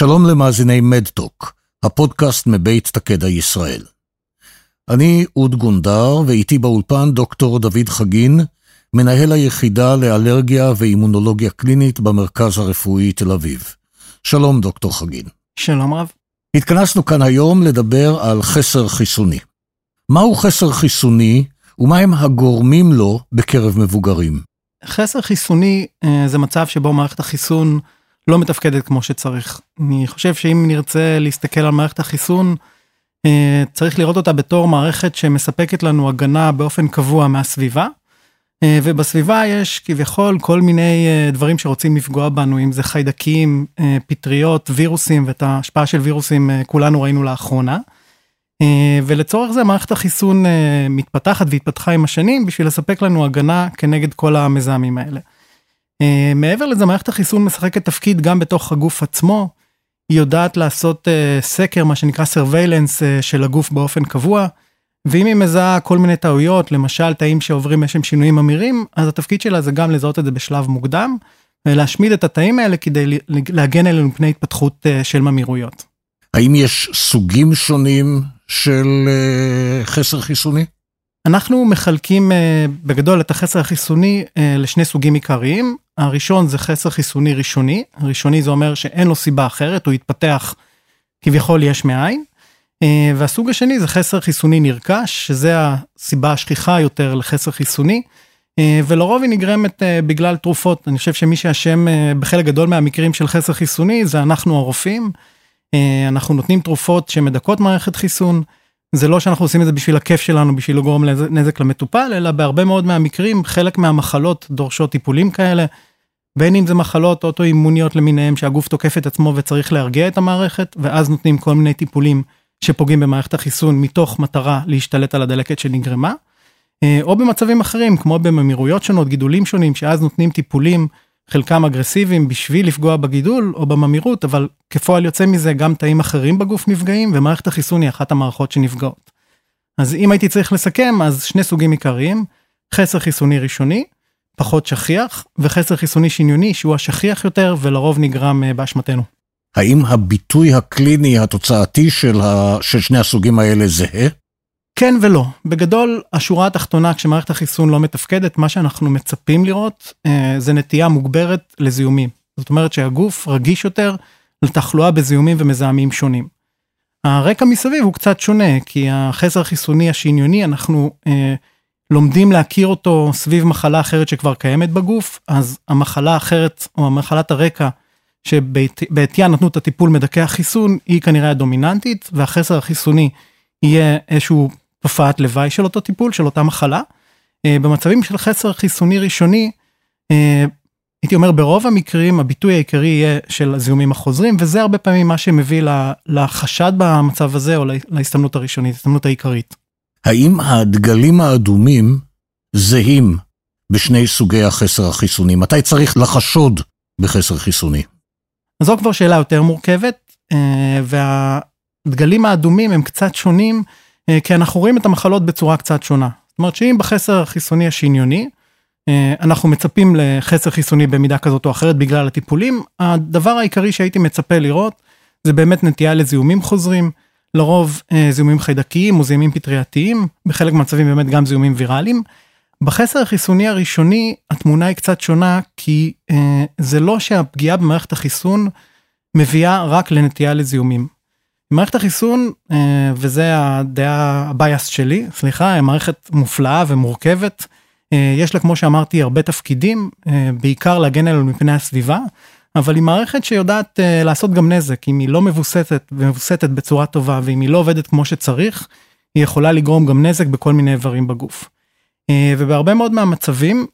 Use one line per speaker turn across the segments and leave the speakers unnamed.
שלום למאזיני מדטוק, הפודקאסט מבית תקדע ישראל. אני אוד גונדר, ואיתי באולפן דוקטור דוד חגין, מנהל היחידה לאלרגיה ואימונולוגיה קלינית במרכז הרפואי תל אביב. שלום דוקטור חגין.
שלום רב.
התכנסנו כאן היום לדבר על חסר חיסוני. מהו חסר חיסוני ומהם הגורמים לו בקרב מבוגרים?
חסר חיסוני אה, זה מצב שבו מערכת החיסון לא מתפקדת כמו שצריך. אני חושב שאם נרצה להסתכל על מערכת החיסון, אה, צריך לראות אותה בתור מערכת שמספקת לנו הגנה באופן קבוע מהסביבה. אה, ובסביבה יש כביכול כל מיני דברים שרוצים לפגוע בנו, אם זה חיידקים, פטריות, וירוסים, ואת ההשפעה של וירוסים כולנו ראינו לאחרונה. ולצורך זה מערכת החיסון מתפתחת והתפתחה עם השנים בשביל לספק לנו הגנה כנגד כל המזהמים האלה. Uh, מעבר לזה מערכת החיסון משחקת תפקיד גם בתוך הגוף עצמו. היא יודעת לעשות uh, סקר מה שנקרא surveillance uh, של הגוף באופן קבוע. ואם היא מזהה כל מיני טעויות למשל תאים שעוברים איזשהם שינויים אמירים אז התפקיד שלה זה גם לזהות את זה בשלב מוקדם. ולהשמיד את התאים האלה כדי להגן עלינו מפני התפתחות uh, של ממירויות.
האם יש סוגים שונים של uh, חסר חיסוני?
אנחנו מחלקים uh, בגדול את החסר החיסוני uh, לשני סוגים עיקריים. הראשון זה חסר חיסוני ראשוני, ראשוני זה אומר שאין לו סיבה אחרת, הוא התפתח כביכול יש מאין. אה, והסוג השני זה חסר חיסוני נרכש, שזה הסיבה השכיחה יותר לחסר חיסוני, אה, ולרוב היא נגרמת אה, בגלל תרופות. אני חושב שמי שאשם בחלק גדול מהמקרים של חסר חיסוני זה אנחנו הרופאים. אנחנו נותנים תרופות שמדכאות מערכת חיסון. זה לא שאנחנו עושים את זה בשביל הכיף שלנו, בשביל לגרום נזק למטופל, אלא בהרבה מאוד מהמקרים חלק מהמחלות דורשות טיפולים כאלה. בין אם זה מחלות אוטואימוניות למיניהם שהגוף תוקף את עצמו וצריך להרגיע את המערכת, ואז נותנים כל מיני טיפולים שפוגעים במערכת החיסון מתוך מטרה להשתלט על הדלקת שנגרמה. אה, או במצבים אחרים כמו בממירויות שונות, גידולים שונים, שאז נותנים טיפולים, חלקם אגרסיביים בשביל לפגוע בגידול או בממירות, אבל כפועל יוצא מזה גם תאים אחרים בגוף נפגעים, ומערכת החיסון היא אחת המערכות שנפגעות. אז אם הייתי צריך לסכם, אז שני סוגים עיקריים, חסר חיסוני ראשוני, פחות שכיח, וחסר חיסוני שניוני שהוא השכיח יותר ולרוב נגרם אה, באשמתנו.
האם הביטוי הקליני התוצאתי של, ה... של שני הסוגים האלה זהה?
כן ולא. בגדול, השורה התחתונה כשמערכת החיסון לא מתפקדת, מה שאנחנו מצפים לראות אה, זה נטייה מוגברת לזיהומים. זאת אומרת שהגוף רגיש יותר לתחלואה בזיהומים ומזהמים שונים. הרקע מסביב הוא קצת שונה, כי החסר החיסוני השניוני, אנחנו אה, לומדים להכיר אותו סביב מחלה אחרת שכבר קיימת בגוף, אז המחלה האחרת, או המחלת הרקע, שבעטיה נתנו את הטיפול מדכא החיסון, היא כנראה הדומיננטית, והחסר החיסוני יהיה איזשהו תופעת לוואי של אותו טיפול, של אותה מחלה. אה, במצבים של חסר חיסוני ראשוני, אה, הייתי אומר ברוב המקרים הביטוי העיקרי יהיה של הזיהומים החוזרים, וזה הרבה פעמים מה שמביא לחשד במצב הזה, או להסתמנות הראשונית, ההסתמנות העיקרית.
האם הדגלים האדומים זהים בשני סוגי החסר החיסוני? מתי צריך לחשוד בחסר חיסוני?
זו כבר שאלה יותר מורכבת, אה, והדגלים האדומים הם קצת שונים, כי אנחנו רואים את המחלות בצורה קצת שונה. זאת אומרת שאם בחסר החיסוני השניוני, אה, אנחנו מצפים לחסר חיסוני במידה כזאת או אחרת בגלל הטיפולים, הדבר העיקרי שהייתי מצפה לראות זה באמת נטייה לזיהומים חוזרים. לרוב אה, זיהומים חיידקיים או זיהומים פטרייתיים, בחלק מהמצבים באמת גם זיהומים ויראליים. בחסר החיסוני הראשוני התמונה היא קצת שונה כי אה, זה לא שהפגיעה במערכת החיסון מביאה רק לנטייה לזיהומים. מערכת החיסון, אה, וזה הדעה הבייס שלי, סליחה, היא מערכת מופלאה ומורכבת. אה, יש לה כמו שאמרתי הרבה תפקידים, אה, בעיקר להגן עלינו מפני הסביבה. אבל היא מערכת שיודעת לעשות גם נזק, אם היא לא מבוסתת ומבוסתת בצורה טובה ואם היא לא עובדת כמו שצריך, היא יכולה לגרום גם נזק בכל מיני איברים בגוף. ובהרבה מאוד מהמצבים,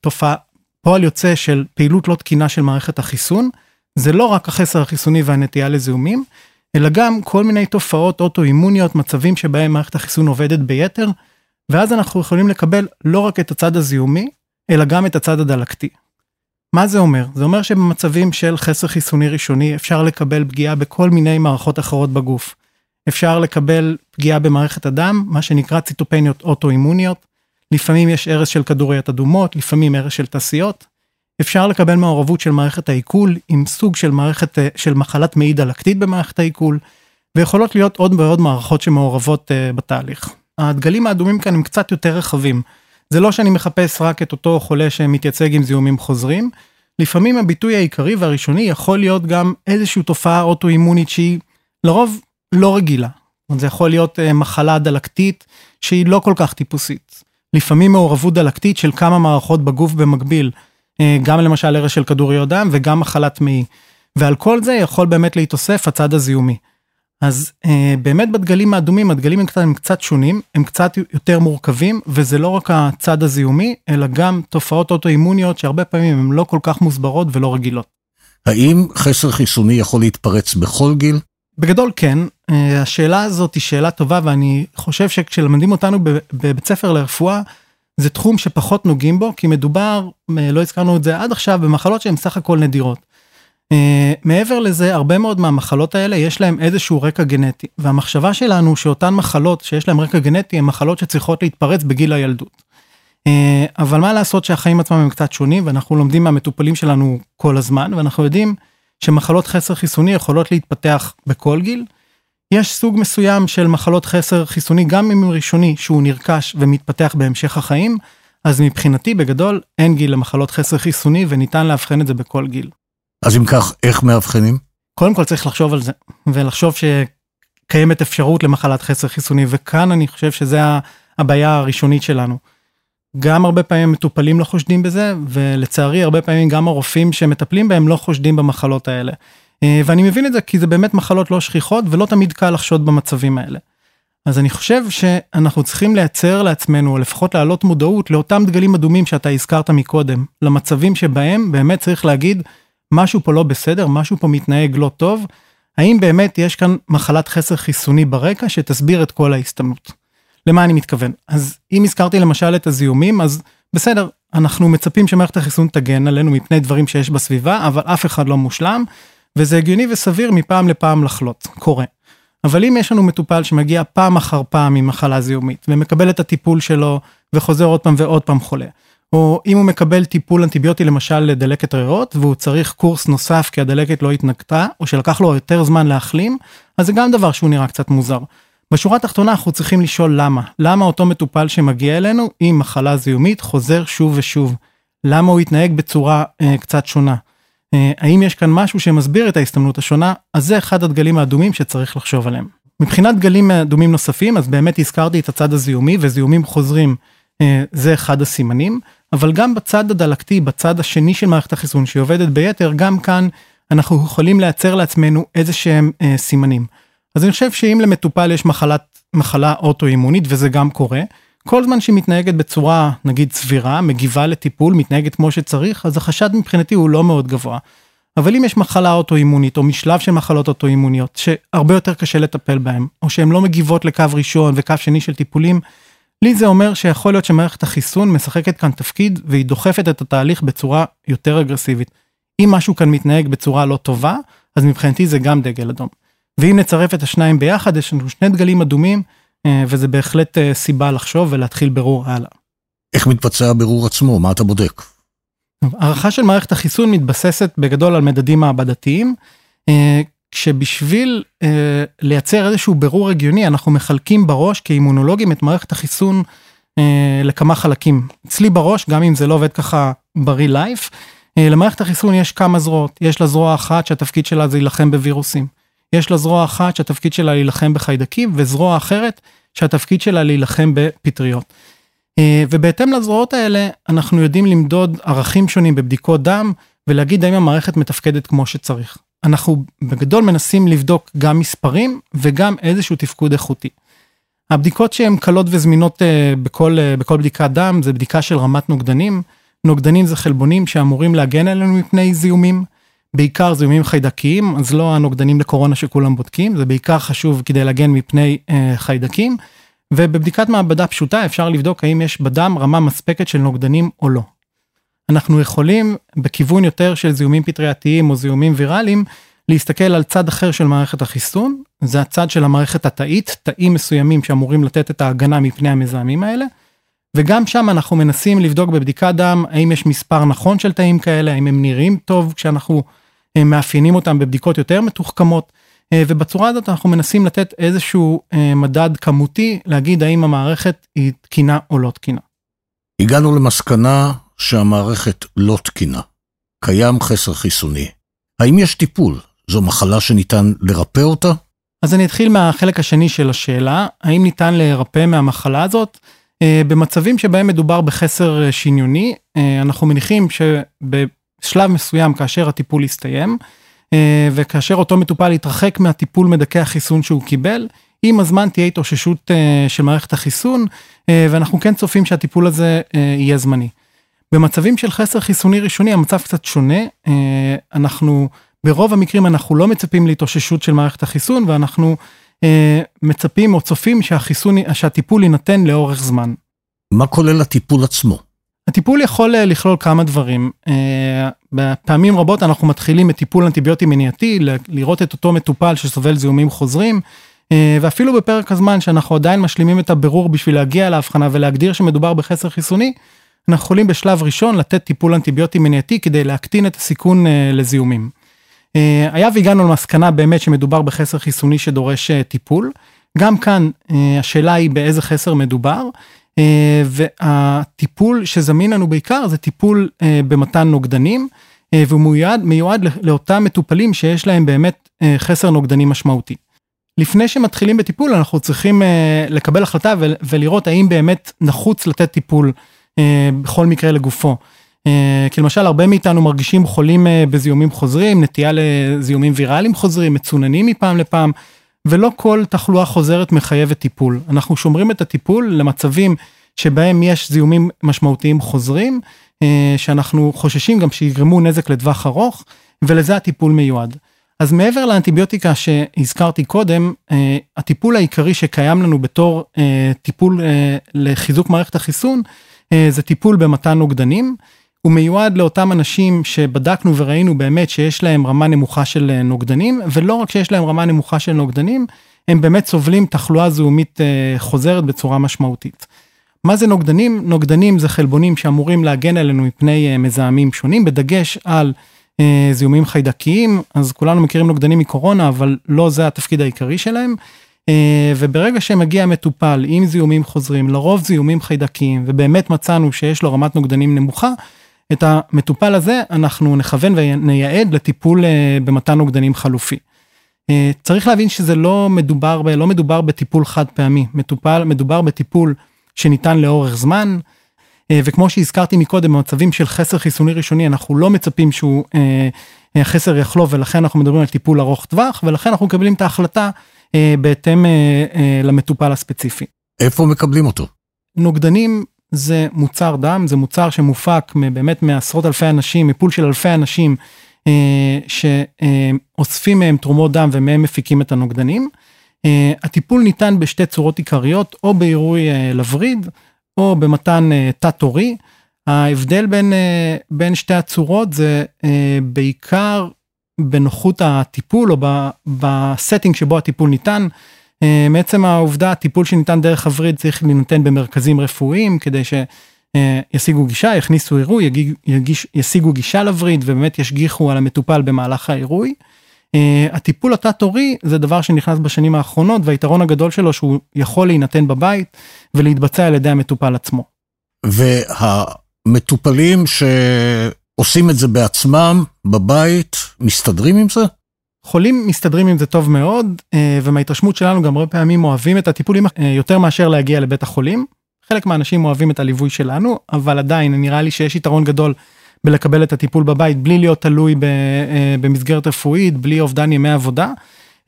תופעה, פועל יוצא של פעילות לא תקינה של מערכת החיסון, זה לא רק החסר החיסוני והנטייה לזיהומים, אלא גם כל מיני תופעות אוטואימוניות, מצבים שבהם מערכת החיסון עובדת ביתר, ואז אנחנו יכולים לקבל לא רק את הצד הזיהומי, אלא גם את הצד הדלקתי. מה זה אומר? זה אומר שבמצבים של חסר חיסוני ראשוני אפשר לקבל פגיעה בכל מיני מערכות אחרות בגוף. אפשר לקבל פגיעה במערכת הדם, מה שנקרא ציטופניות אוטואימוניות. לפעמים יש הרס של כדוריות אדומות, לפעמים הרס של תעשיות. אפשר לקבל מעורבות של מערכת העיכול עם סוג של מערכת של מחלת מעי דלקתית במערכת העיכול, ויכולות להיות עוד ועוד מערכות שמעורבות בתהליך. הדגלים האדומים כאן הם קצת יותר רחבים. זה לא שאני מחפש רק את אותו חולה שמתייצג עם זיהומים חוזרים, לפעמים הביטוי העיקרי והראשוני יכול להיות גם איזושהי תופעה אוטואימונית שהיא לרוב לא רגילה. זה יכול להיות אה, מחלה דלקתית שהיא לא כל כך טיפוסית. לפעמים מעורבות דלקתית של כמה מערכות בגוף במקביל, אה, גם למשל הרס של כדוריות דם וגם מחלת מעי. ועל כל זה יכול באמת להתאוסף הצד הזיהומי. אז אה, באמת בדגלים האדומים, הדגלים הם קצת, הם קצת שונים, הם קצת יותר מורכבים, וזה לא רק הצד הזיהומי, אלא גם תופעות אוטואימוניות שהרבה פעמים הן לא כל כך מוסברות ולא רגילות.
האם חסר חיסוני יכול להתפרץ בכל גיל?
בגדול כן, אה, השאלה הזאת היא שאלה טובה, ואני חושב שכשלמדים אותנו בבית ספר לרפואה, זה תחום שפחות נוגעים בו, כי מדובר, אה, לא הזכרנו את זה עד עכשיו, במחלות שהן סך הכל נדירות. Uh, מעבר לזה, הרבה מאוד מהמחלות האלה יש להם איזשהו רקע גנטי, והמחשבה שלנו שאותן מחלות שיש להם רקע גנטי הן מחלות שצריכות להתפרץ בגיל הילדות. Uh, אבל מה לעשות שהחיים עצמם הם קצת שונים, ואנחנו לומדים מהמטופלים שלנו כל הזמן, ואנחנו יודעים שמחלות חסר חיסוני יכולות להתפתח בכל גיל. יש סוג מסוים של מחלות חסר חיסוני, גם אם הוא ראשוני, שהוא נרכש ומתפתח בהמשך החיים, אז מבחינתי בגדול אין גיל למחלות חסר חיסוני וניתן לאבחן את זה בכל גיל.
אז אם כך, איך מאבחנים?
קודם כל צריך לחשוב על זה, ולחשוב שקיימת אפשרות למחלת חסר חיסוני, וכאן אני חושב שזה הבעיה הראשונית שלנו. גם הרבה פעמים מטופלים לא חושדים בזה, ולצערי הרבה פעמים גם הרופאים שמטפלים בהם לא חושדים במחלות האלה. אה, ואני מבין את זה כי זה באמת מחלות לא שכיחות ולא תמיד קל לחשוד במצבים האלה. אז אני חושב שאנחנו צריכים לייצר לעצמנו, או לפחות להעלות מודעות לאותם דגלים אדומים שאתה הזכרת מקודם, למצבים שבהם באמת צריך להגיד, משהו פה לא בסדר, משהו פה מתנהג לא טוב, האם באמת יש כאן מחלת חסר חיסוני ברקע שתסביר את כל ההסתמנות. למה אני מתכוון? אז אם הזכרתי למשל את הזיהומים, אז בסדר, אנחנו מצפים שמערכת החיסון תגן עלינו מפני דברים שיש בסביבה, אבל אף אחד לא מושלם, וזה הגיוני וסביר מפעם לפעם לחלות, קורה. אבל אם יש לנו מטופל שמגיע פעם אחר פעם עם מחלה זיהומית, ומקבל את הטיפול שלו, וחוזר עוד פעם ועוד פעם חולה, או אם הוא מקבל טיפול אנטיביוטי למשל לדלקת ריאות והוא צריך קורס נוסף כי הדלקת לא התנקתה או שלקח לו יותר זמן להחלים, אז זה גם דבר שהוא נראה קצת מוזר. בשורה התחתונה אנחנו צריכים לשאול למה, למה אותו מטופל שמגיע אלינו עם מחלה זיהומית חוזר שוב ושוב, למה הוא התנהג בצורה אה, קצת שונה. אה, האם יש כאן משהו שמסביר את ההסתמנות השונה, אז זה אחד הדגלים האדומים שצריך לחשוב עליהם. מבחינת דגלים אדומים נוספים, אז באמת הזכרתי את הצד הזיהומי וזיהומים חוזרים, אה, זה אחד הסימנים. אבל גם בצד הדלקתי, בצד השני של מערכת החיסון שהיא עובדת ביתר, גם כאן אנחנו יכולים לייצר לעצמנו איזה שהם אה, סימנים. אז אני חושב שאם למטופל יש מחלת, מחלה אוטואימונית, וזה גם קורה, כל זמן שהיא מתנהגת בצורה נגיד סבירה, מגיבה לטיפול, מתנהגת כמו שצריך, אז החשד מבחינתי הוא לא מאוד גבוה. אבל אם יש מחלה אוטואימונית או משלב של מחלות אוטואימוניות שהרבה יותר קשה לטפל בהן, או שהן לא מגיבות לקו ראשון וקו שני של טיפולים, לי זה אומר שיכול להיות שמערכת החיסון משחקת כאן תפקיד והיא דוחפת את התהליך בצורה יותר אגרסיבית. אם משהו כאן מתנהג בצורה לא טובה, אז מבחינתי זה גם דגל אדום. ואם נצרף את השניים ביחד, יש לנו שני דגלים אדומים, וזה בהחלט אה, סיבה לחשוב ולהתחיל ברור הלאה.
איך מתבצע הבירור עצמו? מה אתה בודק?
הערכה של מערכת החיסון מתבססת בגדול על מדדים מעבדתיים. אה, כשבשביל אה, לייצר איזשהו בירור הגיוני אנחנו מחלקים בראש כאימונולוגים את מערכת החיסון אה, לכמה חלקים. אצלי בראש, גם אם זה לא עובד ככה בריא לייף, אה, למערכת החיסון יש כמה זרועות. יש לה זרוע אחת שהתפקיד שלה זה להילחם בווירוסים. יש לה זרוע אחת שהתפקיד שלה להילחם בחיידקים, וזרוע אחרת שהתפקיד שלה להילחם בפטריות. אה, ובהתאם לזרועות האלה אנחנו יודעים למדוד ערכים שונים בבדיקות דם ולהגיד האם המערכת מתפקדת כמו שצריך. אנחנו בגדול מנסים לבדוק גם מספרים וגם איזשהו תפקוד איכותי. הבדיקות שהן קלות וזמינות uh, בכל, uh, בכל בדיקת דם זה בדיקה של רמת נוגדנים. נוגדנים זה חלבונים שאמורים להגן עלינו מפני זיהומים, בעיקר זיהומים חיידקיים, אז לא הנוגדנים לקורונה שכולם בודקים, זה בעיקר חשוב כדי להגן מפני uh, חיידקים. ובבדיקת מעבדה פשוטה אפשר לבדוק האם יש בדם רמה מספקת של נוגדנים או לא. אנחנו יכולים בכיוון יותר של זיהומים פטרייתיים או זיהומים ויראליים, להסתכל על צד אחר של מערכת החיסון, זה הצד של המערכת התאית, תאים מסוימים שאמורים לתת את ההגנה מפני המזהמים האלה, וגם שם אנחנו מנסים לבדוק בבדיקת דם האם יש מספר נכון של תאים כאלה, האם הם נראים טוב כשאנחנו מאפיינים אותם בבדיקות יותר מתוחכמות. ובצורה הזאת אנחנו מנסים לתת איזשהו מדד כמותי להגיד האם המערכת היא תקינה או לא תקינה.
הגענו למסקנה שהמערכת לא תקינה. קיים חסר חיסוני. האם יש טיפול? זו מחלה שניתן לרפא אותה?
אז אני אתחיל מהחלק השני של השאלה, האם ניתן לרפא מהמחלה הזאת? במצבים שבהם מדובר בחסר שניוני, אנחנו מניחים שבשלב מסוים כאשר הטיפול יסתיים, וכאשר אותו מטופל יתרחק מהטיפול מדכא החיסון שהוא קיבל, עם הזמן תהיה התאוששות של מערכת החיסון, ואנחנו כן צופים שהטיפול הזה יהיה זמני. במצבים של חסר חיסוני ראשוני המצב קצת שונה, אנחנו ברוב המקרים אנחנו לא מצפים להתאוששות של מערכת החיסון ואנחנו מצפים או צופים שהחיסון, שהטיפול יינתן לאורך זמן.
מה כולל הטיפול עצמו?
הטיפול יכול לכלול כמה דברים. בפעמים רבות אנחנו מתחילים את טיפול אנטיביוטי מניעתי, לראות את אותו מטופל שסובל זיהומים חוזרים, ואפילו בפרק הזמן שאנחנו עדיין משלימים את הבירור בשביל להגיע להבחנה ולהגדיר שמדובר בחסר חיסוני, אנחנו יכולים בשלב ראשון לתת טיפול אנטיביוטי מניעתי כדי להקטין את הסיכון לזיהומים. היה והגענו למסקנה באמת שמדובר בחסר חיסוני שדורש טיפול. גם כאן השאלה היא באיזה חסר מדובר, והטיפול שזמין לנו בעיקר זה טיפול במתן נוגדנים, והוא מיועד, מיועד לאותם מטופלים שיש להם באמת חסר נוגדנים משמעותי. לפני שמתחילים בטיפול אנחנו צריכים לקבל החלטה ולראות האם באמת נחוץ לתת טיפול בכל מקרה לגופו. כי למשל הרבה מאיתנו מרגישים חולים בזיהומים חוזרים, נטייה לזיהומים ויראליים חוזרים, מצוננים מפעם לפעם, ולא כל תחלואה חוזרת מחייבת טיפול. אנחנו שומרים את הטיפול למצבים שבהם יש זיהומים משמעותיים חוזרים, שאנחנו חוששים גם שיגרמו נזק לטווח ארוך, ולזה הטיפול מיועד. אז מעבר לאנטיביוטיקה שהזכרתי קודם, הטיפול העיקרי שקיים לנו בתור טיפול לחיזוק מערכת החיסון, זה טיפול במתן נוגדנים. הוא מיועד לאותם אנשים שבדקנו וראינו באמת שיש להם רמה נמוכה של נוגדנים, ולא רק שיש להם רמה נמוכה של נוגדנים, הם באמת סובלים תחלואה זיהומית חוזרת בצורה משמעותית. מה זה נוגדנים? נוגדנים זה חלבונים שאמורים להגן עלינו מפני מזהמים שונים, בדגש על זיהומים חיידקיים, אז כולנו מכירים נוגדנים מקורונה, אבל לא זה התפקיד העיקרי שלהם. וברגע שמגיע מטופל עם זיהומים חוזרים, לרוב זיהומים חיידקיים, ובאמת מצאנו שיש לו רמת נוגדנים נמוכה, את המטופל הזה אנחנו נכוון ונייעד לטיפול במתן נוגדנים חלופי. צריך להבין שזה לא מדובר, לא מדובר בטיפול חד פעמי, מטופל, מדובר בטיפול שניתן לאורך זמן, וכמו שהזכרתי מקודם, במצבים של חסר חיסוני ראשוני, אנחנו לא מצפים שהוא חסר יחלוף, ולכן אנחנו מדברים על טיפול ארוך טווח, ולכן אנחנו מקבלים את ההחלטה בהתאם למטופל הספציפי.
איפה מקבלים אותו?
נוגדנים זה מוצר דם, זה מוצר שמופק באמת מעשרות אלפי אנשים, מפול של אלפי אנשים שאוספים מהם תרומות דם ומהם מפיקים את הנוגדנים. הטיפול ניתן בשתי צורות עיקריות, או בעירוי לווריד, או במתן תת-עורי. ההבדל בין, בין שתי הצורות זה בעיקר בנוחות הטיפול או ב setting שבו הטיפול ניתן. מעצם העובדה הטיפול שניתן דרך הווריד צריך להינתן במרכזים רפואיים כדי שישיגו גישה, יכניסו עירוי, ישיגו גישה לווריד ובאמת ישגיחו על המטופל במהלך העירוי. הטיפול התת-עורי זה דבר שנכנס בשנים האחרונות והיתרון הגדול שלו שהוא יכול להינתן בבית ולהתבצע על ידי המטופל עצמו.
והמטופלים שעושים את זה בעצמם בבית מסתדרים עם זה?
חולים מסתדרים עם זה טוב מאוד ומההתרשמות שלנו גם הרבה פעמים אוהבים את הטיפולים יותר מאשר להגיע לבית החולים. חלק מהאנשים אוהבים את הליווי שלנו אבל עדיין נראה לי שיש יתרון גדול בלקבל את הטיפול בבית בלי להיות תלוי במסגרת רפואית בלי אובדן ימי עבודה.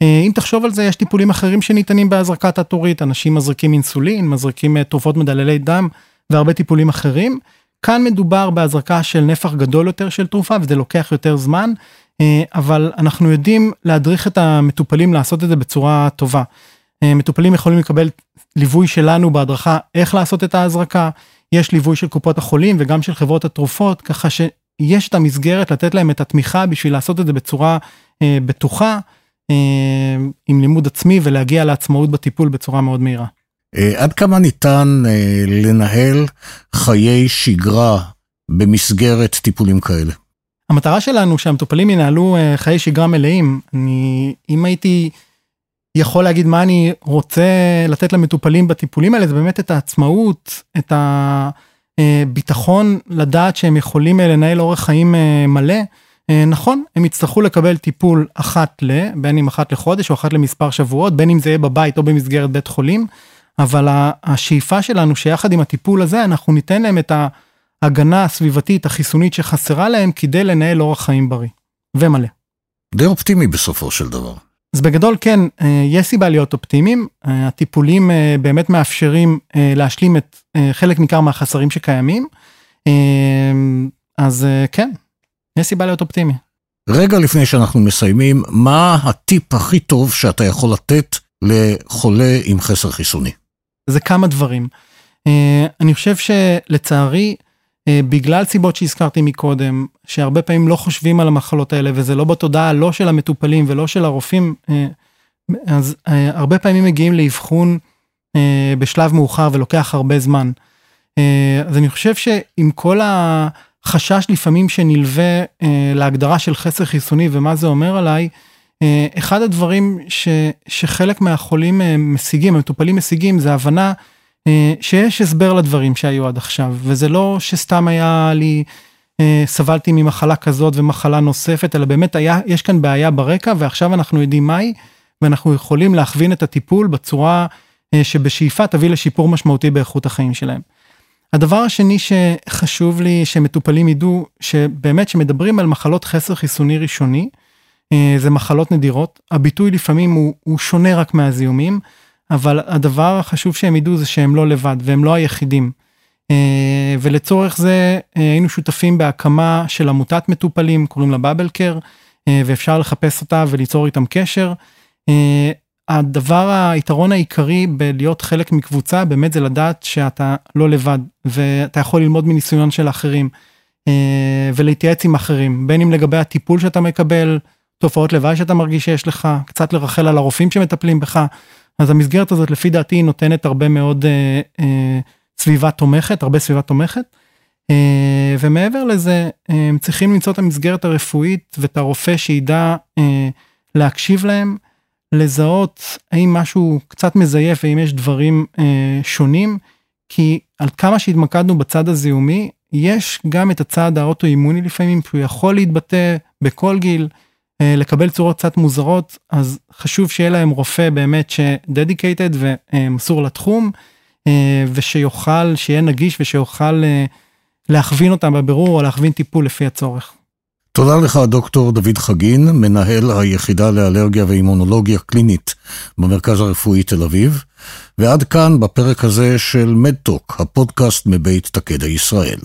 אם תחשוב על זה יש טיפולים אחרים שניתנים בהזרקת התורית אנשים מזריקים אינסולין מזריקים תרופות מדללי דם והרבה טיפולים אחרים. כאן מדובר בהזרקה של נפח גדול יותר של תרופה וזה לוקח יותר זמן אבל אנחנו יודעים להדריך את המטופלים לעשות את זה בצורה טובה. מטופלים יכולים לקבל ליווי שלנו בהדרכה איך לעשות את ההזרקה, יש ליווי של קופות החולים וגם של חברות התרופות, ככה שיש את המסגרת לתת להם את התמיכה בשביל לעשות את זה בצורה בטוחה, עם לימוד עצמי ולהגיע לעצמאות בטיפול בצורה מאוד מהירה.
עד כמה ניתן לנהל חיי שגרה במסגרת טיפולים כאלה?
המטרה שלנו שהמטופלים ינהלו חיי שגרה מלאים. אני, אם הייתי יכול להגיד מה אני רוצה לתת למטופלים בטיפולים האלה, זה באמת את העצמאות, את הביטחון לדעת שהם יכולים לנהל אורח חיים מלא. נכון, הם יצטרכו לקבל טיפול אחת ל, בין אם אחת לחודש או אחת למספר שבועות, בין אם זה יהיה בבית או במסגרת בית חולים, אבל השאיפה שלנו שיחד עם הטיפול הזה אנחנו ניתן להם את ההגנה הסביבתית החיסונית שחסרה להם כדי לנהל אורח חיים בריא ומלא.
די אופטימי בסופו של דבר.
אז בגדול כן, יש סיבה להיות אופטימיים, הטיפולים באמת מאפשרים להשלים את חלק ניכר מהחסרים שקיימים, אז כן, יש סיבה להיות אופטימי.
רגע לפני שאנחנו מסיימים, מה הטיפ הכי טוב שאתה יכול לתת לחולה עם חסר חיסוני?
זה כמה דברים. אני חושב שלצערי, בגלל סיבות שהזכרתי מקודם, שהרבה פעמים לא חושבים על המחלות האלה, וזה לא בתודעה לא של המטופלים ולא של הרופאים, אז הרבה פעמים מגיעים לאבחון בשלב מאוחר ולוקח הרבה זמן. אז אני חושב שעם כל החשש לפעמים שנלווה להגדרה של חסר חיסוני ומה זה אומר עליי, אחד הדברים ש, שחלק מהחולים משיגים, המטופלים משיגים, זה הבנה שיש הסבר לדברים שהיו עד עכשיו, וזה לא שסתם היה לי, סבלתי ממחלה כזאת ומחלה נוספת, אלא באמת היה, יש כאן בעיה ברקע, ועכשיו אנחנו יודעים מהי, ואנחנו יכולים להכווין את הטיפול בצורה שבשאיפה תביא לשיפור משמעותי באיכות החיים שלהם. הדבר השני שחשוב לי שמטופלים ידעו, שבאמת שמדברים על מחלות חסר חיסוני ראשוני, זה מחלות נדירות, הביטוי לפעמים הוא, הוא שונה רק מהזיהומים, אבל הדבר החשוב שהם ידעו זה שהם לא לבד והם לא היחידים. ולצורך זה היינו שותפים בהקמה של עמותת מטופלים, קוראים לה בבל קר, ואפשר לחפש אותה וליצור איתם קשר. הדבר, היתרון העיקרי בלהיות חלק מקבוצה באמת זה לדעת שאתה לא לבד ואתה יכול ללמוד מניסיון של אחרים ולהתייעץ עם אחרים, בין אם לגבי הטיפול שאתה מקבל, תופעות לוואי שאתה מרגיש שיש לך, קצת לרחל על הרופאים שמטפלים בך. אז המסגרת הזאת לפי דעתי נותנת הרבה מאוד אה, אה, סביבה תומכת, הרבה סביבה תומכת. אה, ומעבר לזה, הם צריכים למצוא את המסגרת הרפואית ואת הרופא שידע אה, להקשיב להם, לזהות האם משהו קצת מזייף ואם יש דברים אה, שונים, כי על כמה שהתמקדנו בצד הזיהומי, יש גם את הצד האוטואימוני לפעמים, שהוא יכול להתבטא בכל גיל. לקבל צורות קצת מוזרות, אז חשוב שיהיה להם רופא באמת שדדיקייטד ומסור לתחום, ושיוכל, שיהיה נגיש ושיוכל להכווין אותם בבירור או להכווין טיפול לפי הצורך.
תודה לך דוקטור דוד חגין, מנהל היחידה לאלרגיה ואימונולוגיה קלינית במרכז הרפואי תל אביב, ועד כאן בפרק הזה של מדטוק, הפודקאסט מבית תקדע ישראל.